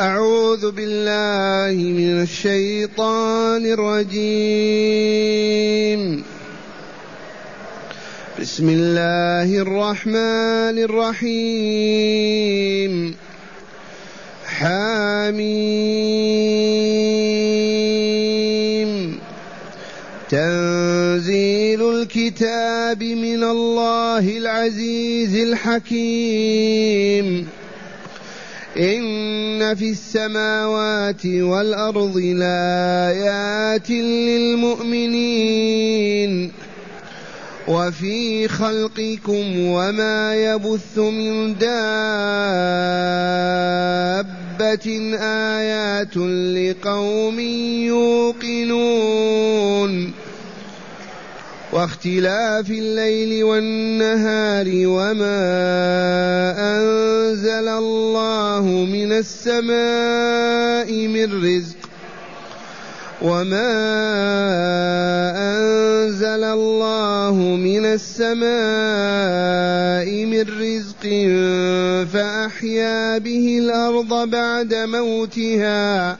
أعوذ بالله من الشيطان الرجيم. بسم الله الرحمن الرحيم. حميم. تنزيل الكتاب من الله العزيز الحكيم. إن في السماوات والأرض لآيات للمؤمنين وفي خلقكم وما يبث من دابة آيات لقوم يوقنون واختلاف الليل والنهار وما أنزل الله من السماء من رزق وما أنزل الله من السماء من رزق فأحيا به الأرض بعد موتها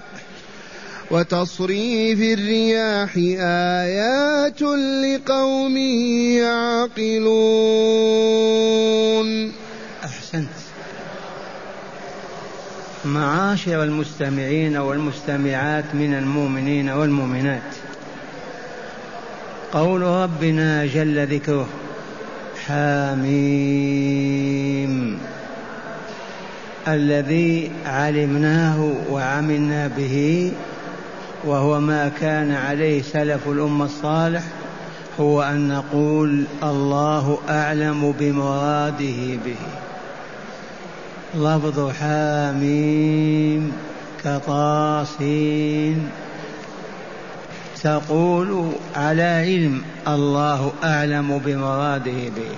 وتصريف الرياح آيات لقوم يعقلون. أحسنت. معاشر المستمعين والمستمعات من المؤمنين والمؤمنات. قول ربنا جل ذكره حاميم الذي علمناه وعملنا به وهو ما كان عليه سلف الأمة الصالح هو أن نقول الله أعلم بمراده به. لفظ حاميم كطاسين. تقول على علم الله أعلم بمراده به.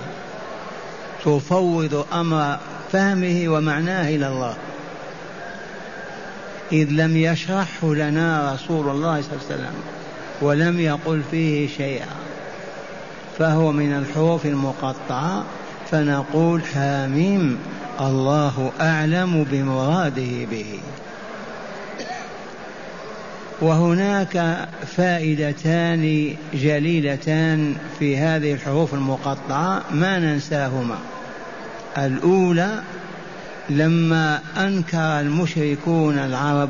تفوض أمر فهمه ومعناه إلى الله. إذ لم يشرحه لنا رسول الله صلى الله عليه وسلم ولم يقل فيه شيئا فهو من الحروف المقطعة فنقول حاميم الله أعلم بمراده به. وهناك فائدتان جليلتان في هذه الحروف المقطعة ما ننساهما. الأولى لما أنكر المشركون العرب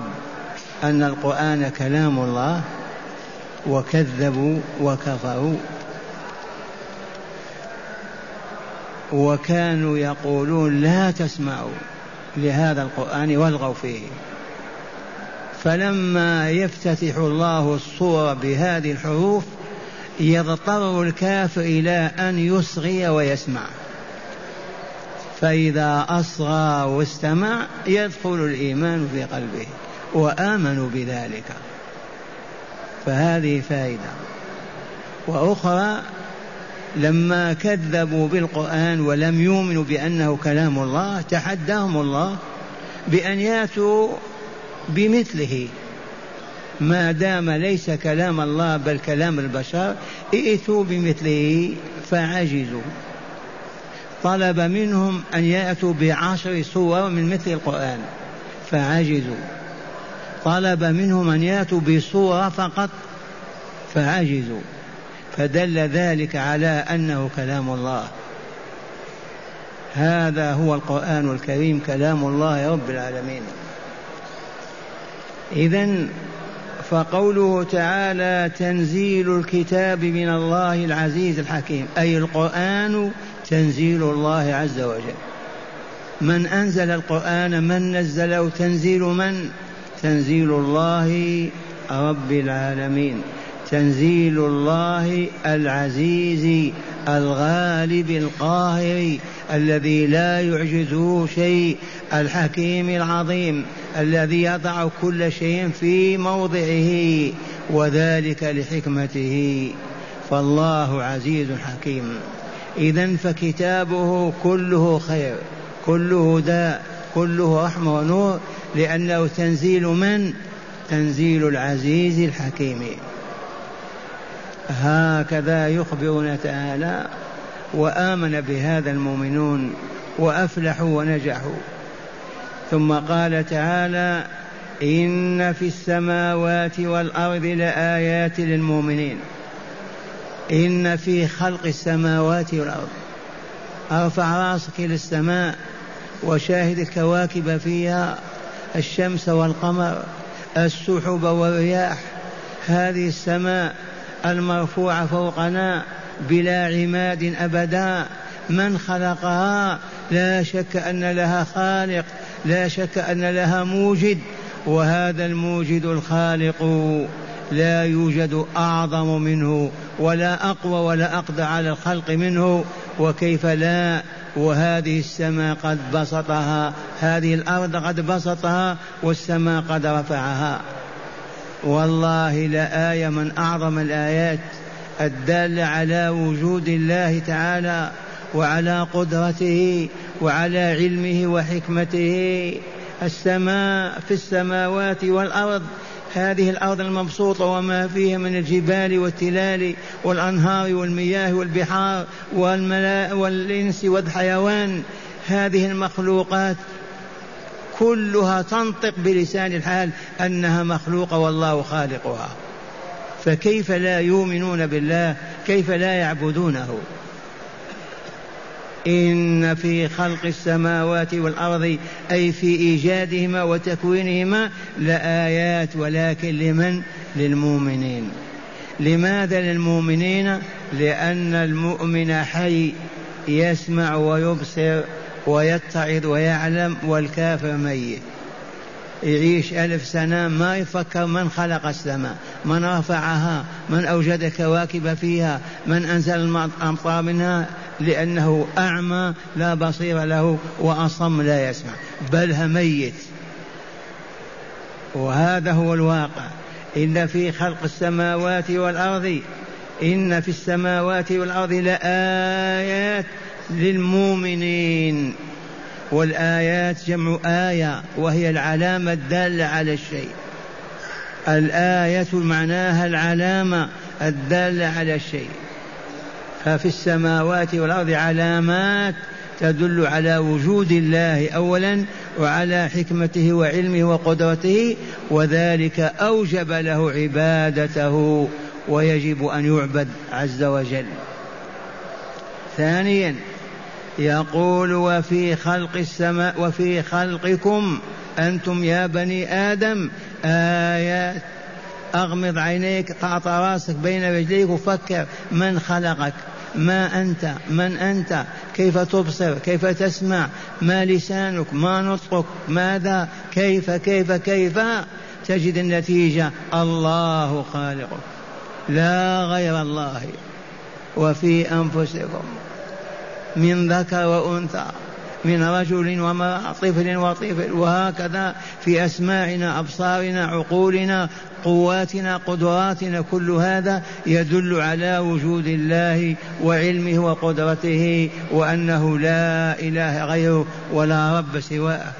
أن القرآن كلام الله وكذبوا وكفروا وكانوا يقولون لا تسمعوا لهذا القرآن والغوا فيه. فلما يفتتح الله الصورة بهذه الحروف يضطر الكافر إلى أن يصغي ويسمع. فإذا أصغى واستمع يدخل الإيمان في قلبه وآمنوا بذلك. فهذه فائدة. وأخرى لما كذبوا بالقرآن ولم يؤمنوا بأنه كلام الله تحداهم الله بأن يأتوا بمثله. ما دام ليس كلام الله بل كلام البشر ائتوا بمثله فعجزوا. طلب منهم أن يأتوا بعشر صور من مثل القرآن. فعجزوا. طلب منهم أن يأتوا بصورة فقط. فعجزوا. فدل ذلك على أنه كلام الله. هذا هو القرآن الكريم كلام الله رب العالمين. إذا فقوله تعالى تنزيل الكتاب من الله العزيز الحكيم أي القرآن تنزيل الله عز وجل. من أنزل القرآن من نزله؟ تنزيل من؟ تنزيل الله رب العالمين. تنزيل الله العزيز الغالب القاهر الذي لا يعجزه شيء الحكيم العظيم الذي يضع كل شيء في موضعه وذلك لحكمته. فالله عزيز حكيم. إذا فكتابه كله خير كله داء كله رحمة ونور لأنه تنزيل من؟ تنزيل العزيز الحكيم. هكذا يخبرنا تعالى وآمن بهذا المؤمنون وأفلحوا ونجحوا. ثم قال تعالى إن في السماوات والأرض لآيات للمؤمنين. إن في خلق السماوات والأرض. أرفع رأسك إلى السماء وشاهد الكواكب فيها الشمس والقمر السحب والرياح. هذه السماء المرفوعة فوقنا بلا عماد أبدا. من خلقها؟ لا شك أن لها خالق لا شك أن لها موجد وهذا الموجد الخالق. لا يوجد أعظم منه ولا أقوى ولا أقدر على الخلق منه وكيف لا؟ وهذه السماء قد بسطها هذه الأرض قد بسطها والسماء قد رفعها. والله لآية من أعظم الآيات الدالة على وجود الله تعالى وعلى قدرته وعلى علمه وحكمته. السماء في السماوات والأرض هذه الأرض المبسوطة وما فيها من الجبال والتلال والأنهار والمياه والبحار والملا والإنس والحيوان. هذه المخلوقات كلها تنطق بلسان الحال أنها مخلوقة والله خالقها. فكيف لا يؤمنون بالله؟ كيف لا يعبدونه؟ إن في خلق السماوات والأرض أي في إيجادهما وتكوينهما لآيات ولكن لمن؟ للمؤمنين لماذا للمؤمنين؟ لأن المؤمن حي يسمع ويبصر ويتعظ ويعلم والكافر ميت يعيش ألف سنة ما يفكر من خلق السماء من رفعها من أوجد الكواكب فيها من أنزل الأمطار منها لأنه أعمى لا بصير له وأصم لا يسمع. بل ميت. وهذا هو الواقع. إن في خلق السماوات والأرض إن في السماوات والأرض لآيات للمؤمنين. والآيات جمع آية وهي العلامة الدالة على الشيء. الآية معناها العلامة الدالة على الشيء. ففي السماوات والأرض علامات تدل على وجود الله أولا وعلى حكمته وعلمه وقدرته وذلك أوجب له عبادته ويجب أن يعبد عز وجل. ثانيا يقول وفي خلق السماء وفي خلقكم أنتم يا بني آدم آيات أغمض عينيك قاط رأسك بين رجليك وفكر من خلقك؟ ما أنت؟ من أنت؟ كيف تبصر؟ كيف تسمع؟ ما لسانك؟ ما نطقك؟ ماذا؟ كيف؟ كيف؟ كيف؟ تجد النتيجة الله خالقك. لا غير الله. وفي أنفسكم. من ذكر وأنثى. من رجل وما طفل وطفل وهكذا في أسماعنا أبصارنا عقولنا قواتنا قدراتنا كل هذا يدل على وجود الله وعلمه وقدرته وأنه لا إله غيره ولا رب سواه.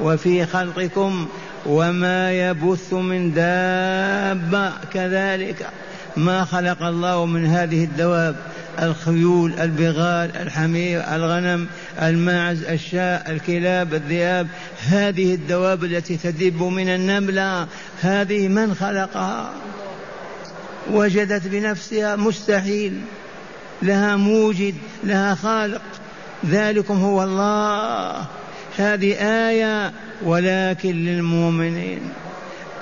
وفي خلقكم وما يبث من دابة كذلك ما خلق الله من هذه الدواب. الخيول البغال الحمير الغنم الماعز الشاء الكلاب الذئاب. هذه الدواب التي تدب من النملة هذه من خلقها؟ وجدت بنفسها مستحيل. لها موجد لها خالق. ذلكم هو الله. هذه آية ولكن للمؤمنين.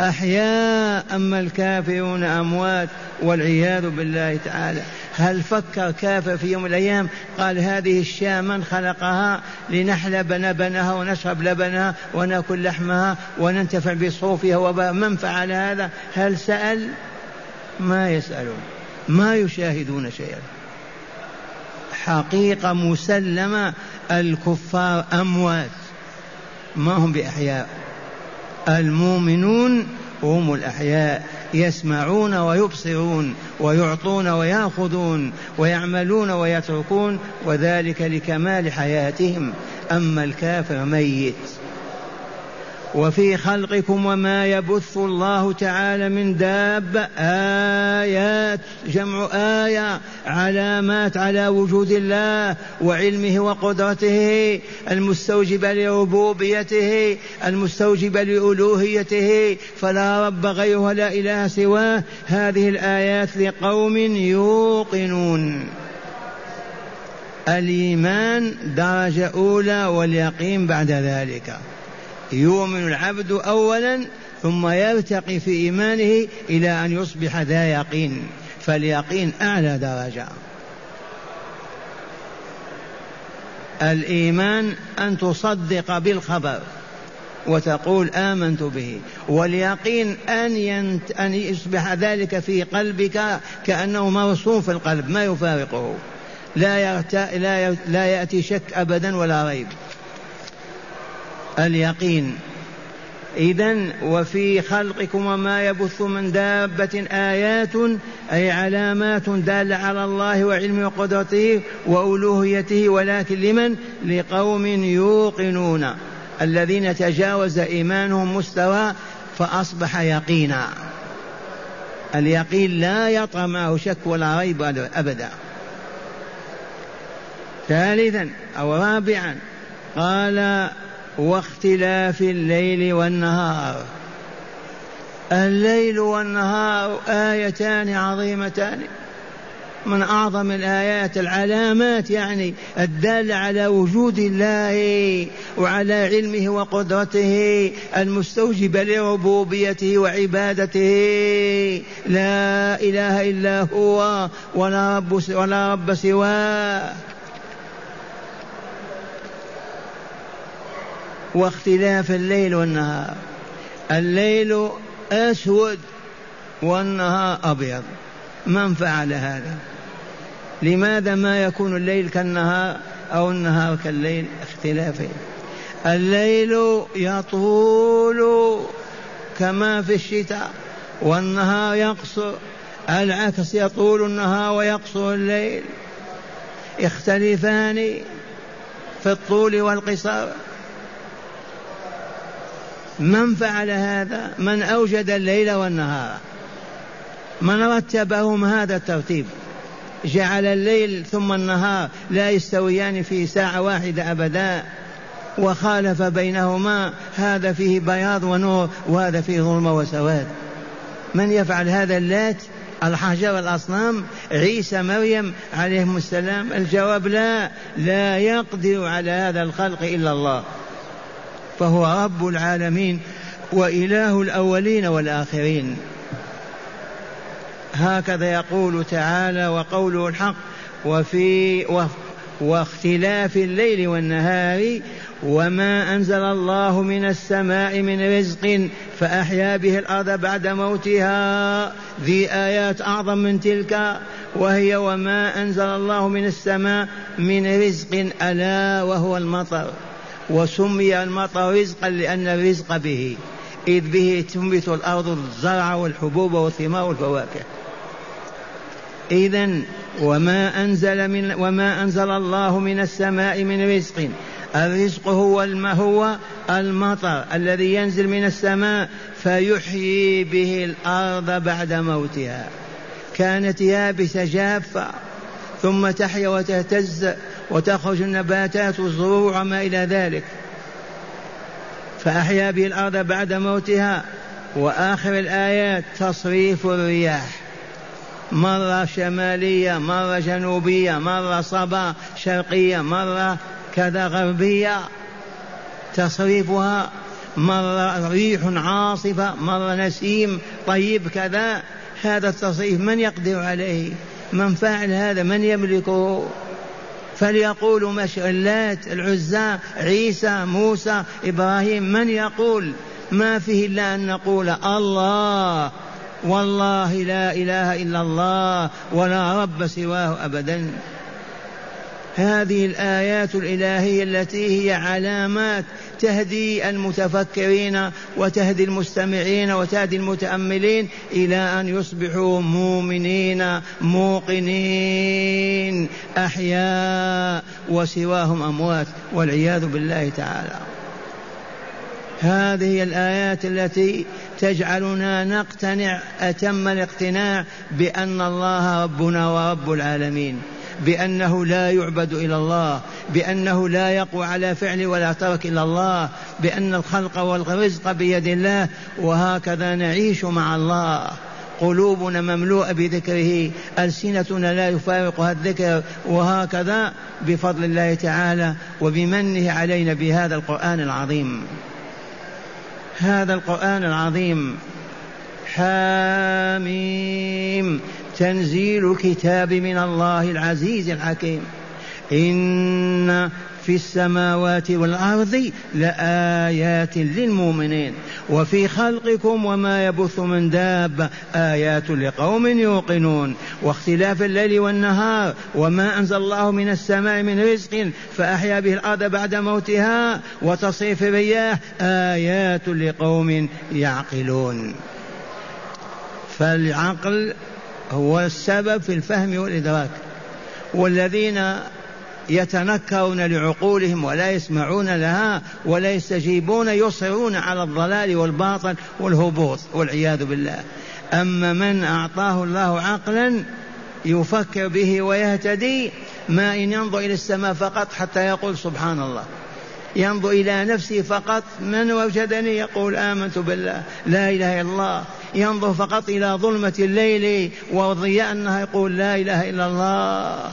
أحياء أما الكافرون أموات والعياذ بالله تعالى. هل فكر كافر في يوم من الأيام؟ قال هذه الشاة من خلقها لنحلب لبنها ونشرب لبنها ونأكل لحمها وننتفع بصوفها من فعل هذا؟ هل سأل؟ ما يسألون. ما يشاهدون شيئا. حقيقة مسلمة الكفار أموات. ما هم بأحياء. المؤمنون هم الأحياء. يسمعون ويبصرون ويعطون ويأخذون ويعملون ويتركون وذلك لكمال حياتهم. أما الكافر ميت. وفي خلقكم وما يبث الله تعالى من دابة آيات جمع آية علامات على وجود الله وعلمه وقدرته المستوجبة لربوبيته المستوجبة لألوهيته. فلا رب غيره ولا إله سواه. هذه الآيات لقوم يوقنون. الإيمان درجة أولى واليقين بعد ذلك. يؤمن العبد اولا ثم يرتقي في إيمانه إلى أن يصبح ذا يقين فاليقين أعلى درجة. الإيمان أن تصدق بالخبر وتقول آمنت به واليقين أن ينت أن يصبح ذلك في قلبك كأنه مرسوم في القلب ما يفارقه. لا يرتا لا, لا يأتي شك أبدا ولا ريب. اليقين. إذا وفي خلقكم وما يبث من دابة آيات أي علامات دالة على الله وعلمه وقدرته وألوهيته ولكن لمن؟ لقوم يوقنون. الذين تجاوز إيمانهم مستوى فأصبح يقينا. اليقين لا يطغى معه شك ولا ريب أبدا. ثالثا أو رابعا قال واختلاف الليل والنهار. الليل والنهار آيتان عظيمتان. من أعظم الآيات العلامات يعني الدالة على وجود الله وعلى علمه وقدرته المستوجبة لربوبيته وعبادته. لا إله إلا هو ولا رب, ولا رب سواه. واختلاف الليل والنهار. الليل أسود والنهار أبيض. من فعل هذا؟ لماذا ما يكون الليل كالنهار أو النهار كالليل؟ اختلافين الليل يطول كما في الشتاء والنهار يقصر. العكس يطول النهار ويقصر الليل. يختلفان في الطول والقصار من فعل هذا؟ من أوجد الليل والنهار. من رتبهم هذا الترتيب؟ جعل الليل ثم النهار لا يستويان في ساعة واحدة أبدا. وخالف بينهما هذا فيه بياض ونور وهذا فيه ظلمة وسواد. من يفعل هذا اللات؟ الحجر الأصنام. عيسى مريم عليهم السلام. الجواب لا. لا يقدر على هذا الخلق إلا الله. فهو رب العالمين وإله الأولين والآخرين. هكذا يقول تعالى وقوله الحق وفي واختلاف الليل والنهار وما أنزل الله من السماء من رزق فأحيا به الأرض بعد موتها. ذي آيات أعظم من تلك وهي وما أنزل الله من السماء من رزق ألا وهو المطر. وسمي المطر رزقا لأن الرزق به. إذ به تنبت الأرض الزرع والحبوب والثمار والفواكه. إذا وما أنزل من وما أنزل الله من السماء من رزق. الرزق هو الما هو المطر الذي ينزل من السماء فيحيي به الأرض بعد موتها. كانت يابسة جافة ثم تحيا وتهتز وتخرج النباتات والزروع وما إلى ذلك. فأحيا به الأرض بعد موتها وآخر الآيات تصريف الرياح. مرة شمالية مرة جنوبية مرة صبا شرقية مرة كذا غربية تصريفها مرة ريح عاصفة مرة نسيم طيب كذا. هذا التصريف من يقدر عليه؟ من فاعل هذا؟ من يملكه؟ فليقولوا اللات العزى عيسى موسى إبراهيم من يقول؟ ما فيه إلا أن نقول الله. والله لا إله إلا الله ولا رب سواه أبدا. هذه الآيات الإلهية التي هي علامات تهدي المتفكرين وتهدي المستمعين وتهدي المتأملين إلى أن يصبحوا مؤمنين موقنين أحياء وسواهم أموات والعياذ بالله تعالى. هذه الآيات التي تجعلنا نقتنع أتم الاقتناع بأن الله ربنا ورب العالمين. بأنه لا يعبد إلى الله بأنه لا يقوى على فعل ولا ترك إلا الله بأن الخلق والرزق بيد الله وهكذا نعيش مع الله. قلوبنا مملوءة بذكره ألسنتنا لا يفارقها الذكر وهكذا بفضل الله تعالى وبمنه علينا بهذا القرآن العظيم. هذا القرآن العظيم. حاميم. تنزيل كتاب من الله العزيز الحكيم. إن في السماوات والأرض لآيات للمؤمنين. وفي خلقكم وما يبث من دابة آيات لقوم يوقنون. واختلاف الليل والنهار وما أنزل الله من السماء من رزق فأحيا به الأرض بعد موتها وتصريف الرياح آيات لقوم يعقلون. فالعقل هو السبب في الفهم والإدراك. والذين يتنكرون لعقولهم ولا يسمعون لها ولا يستجيبون يصرون على الضلال والباطل والهبوط والعياذ بالله. أما من أعطاه الله عقلا يفكر به ويهتدي ما إن ينظر إلى السماء فقط حتى يقول سبحان الله. ينظر إلى نفسه فقط من وجدني يقول آمنت بالله لا إله إلا الله. ينظر فقط إلى ظلمة الليل وضياء النهار يقول لا إله إلا الله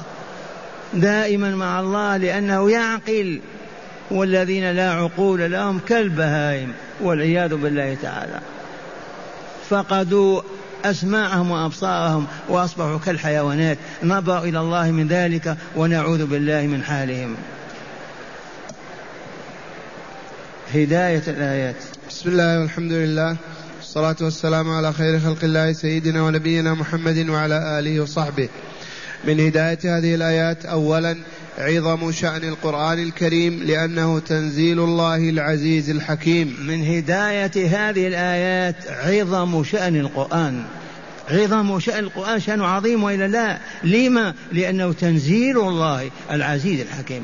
دائما مع الله لأنه يعقل والذين لا عقول لهم كالبهائم والعياذ بالله تعالى. فقدوا أسماعهم وأبصارهم وأصبحوا كالحيوانات. نظروا إلى الله من ذلك ونعوذ بالله من حالهم. هداية الآيات. بسم الله والحمد لله. والصلاة والسلام على خير خلق الله سيدنا ونبينا محمد وعلى آله وصحبه. من هداية هذه الآيات أولا عظم شأن القرآن الكريم لأنه تنزيل الله العزيز الحكيم. من هداية هذه الآيات عظم شأن القرآن. عظم شأن القرآن شأن عظيم وإلا لا؟ لما؟ لأنه تنزيل الله العزيز الحكيم.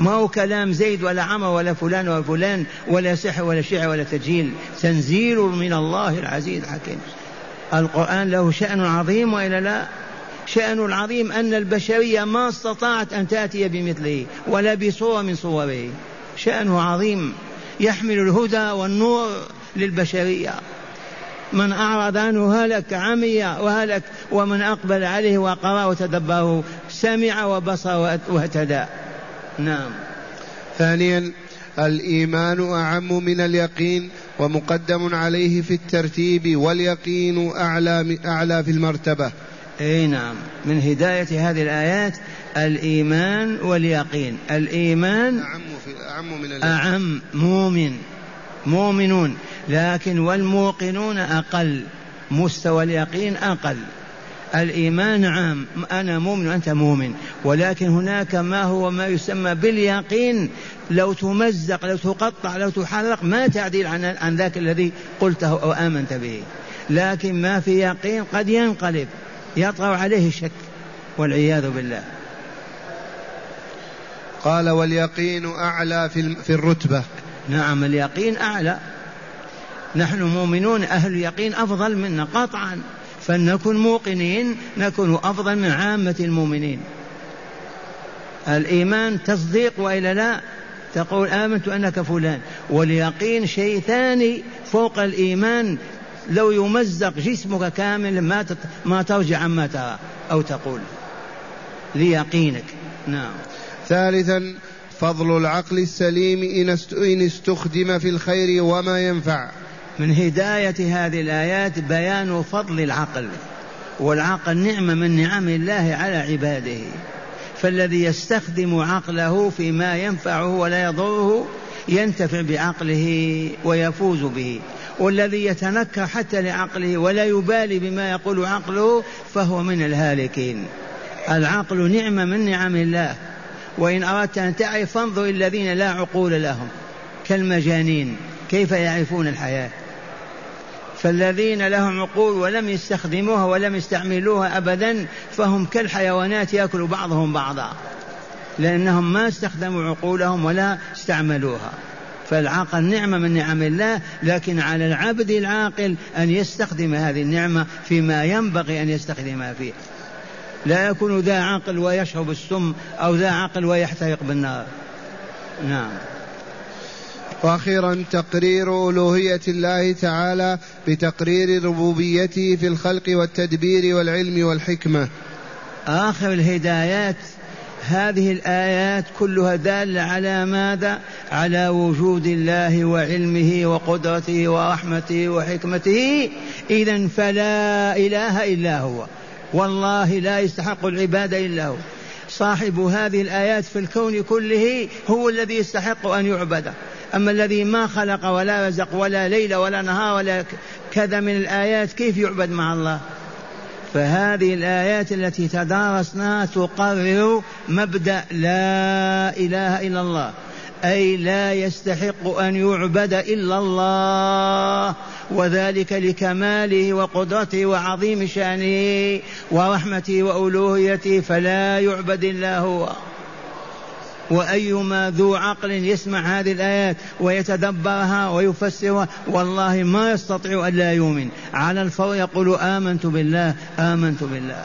ما هو كلام زيد ولا عمر ولا فلان ولا فلان ولا سحر ولا شعر ولا تجهيل تنزيل من الله العزيز الحكيم. القرآن له شأن عظيم وإلا لا؟ شأن العظيم أن البشرية ما استطاعت أن تأتي بمثله ولا بصورة من صوره. شأنه عظيم. يحمل الهدى والنور للبشرية. من أعرض عنه هلك عمي وهلك ومن أقبل عليه وقرأ وتدبره سمع وبصر واهتدى. نعم. ثانيا الإيمان أعم من اليقين ومقدم عليه في الترتيب واليقين أعلى أعلى في المرتبة. أي نعم. من هداية هذه الآيات الإيمان واليقين. الإيمان أعم في أعم من أعم مؤمن مؤمنون. لكن والموقنون أقل مستوى اليقين أقل. الإيمان عام. أنا مؤمن وأنت مؤمن. ولكن هناك ما هو ما يسمى باليقين. لو تمزق لو تقطع لو تحرق ما تعديل عن عن ذاك الذي قلته أو آمنت به. لكن ما في يقين قد ينقلب. يطغى عليه الشك والعياذ بالله. قال واليقين أعلى في في الرتبة. نعم اليقين أعلى. نحن مؤمنون أهل اليقين أفضل منا قطعا. فلنكن موقنين نكون أفضل من عامة المؤمنين. الإيمان تصديق وإلا لا؟ تقول آمنت أنك فلان. واليقين شيء ثاني فوق الإيمان لو يمزق جسمك كامل ما ما ترجع عما ترى أو تقول. ليقينك. نعم. ثالثا فضل العقل السليم إن استخدم في الخير وما ينفع. من هداية هذه الآيات بيان فضل العقل والعقل نعمة من نعم الله على عباده. فالذي يستخدم عقله فيما ينفعه ولا يضره ينتفع بعقله ويفوز به. والذي يتنكر حتى لعقله ولا يبالي بما يقول عقله فهو من الهالكين. العقل نعمة من نعم الله. وإن أردت أن تعرف فانظر الذين لا عقول لهم. كالمجانين. كيف يعرفون الحياة؟ فالذين لهم عقول ولم يستخدموها ولم يستعملوها أبدا فهم كالحيوانات يأكل بعضهم بعضا لأنهم ما استخدموا عقولهم ولا استعملوها. فالعقل نعمة من نعم الله لكن على العبد العاقل أن يستخدم هذه النعمة فيما ينبغي أن يستخدمها فيه. لا يكون ذا عقل ويشرب السم أو ذا عقل ويحترق بالنار. نعم. وأخيرا تقرير ألوهية الله تعالى بتقرير ربوبيته في الخلق والتدبير والعلم والحكمة. آخر الهدايات هذه الآيات كلها دالة على ماذا؟ على وجود الله وعلمه وقدرته ورحمته وحكمته. اذا فلا إله إلا هو. والله لا يستحق العبادة إلا هو. صاحب هذه الآيات في الكون كله هو الذي يستحق أن يعبد. أما الذي ما خلق ولا رزق ولا ليل ولا نهار ولا كذا من الآيات كيف يعبد مع الله؟ فهذه الآيات التي تدارسناها تقرر مبدأ لا إله إلا الله أي لا يستحق أن يعبد إلا الله وذلك لكماله وقدرته وعظيم شأنه ورحمته وألوهيته فلا يعبد إلا هو. وأيما ذو عقل يسمع هذه الآيات ويتدبرها ويفسرها والله ما يستطيع أن لا يؤمن. على الفور يقول آمنت بالله آمنت بالله.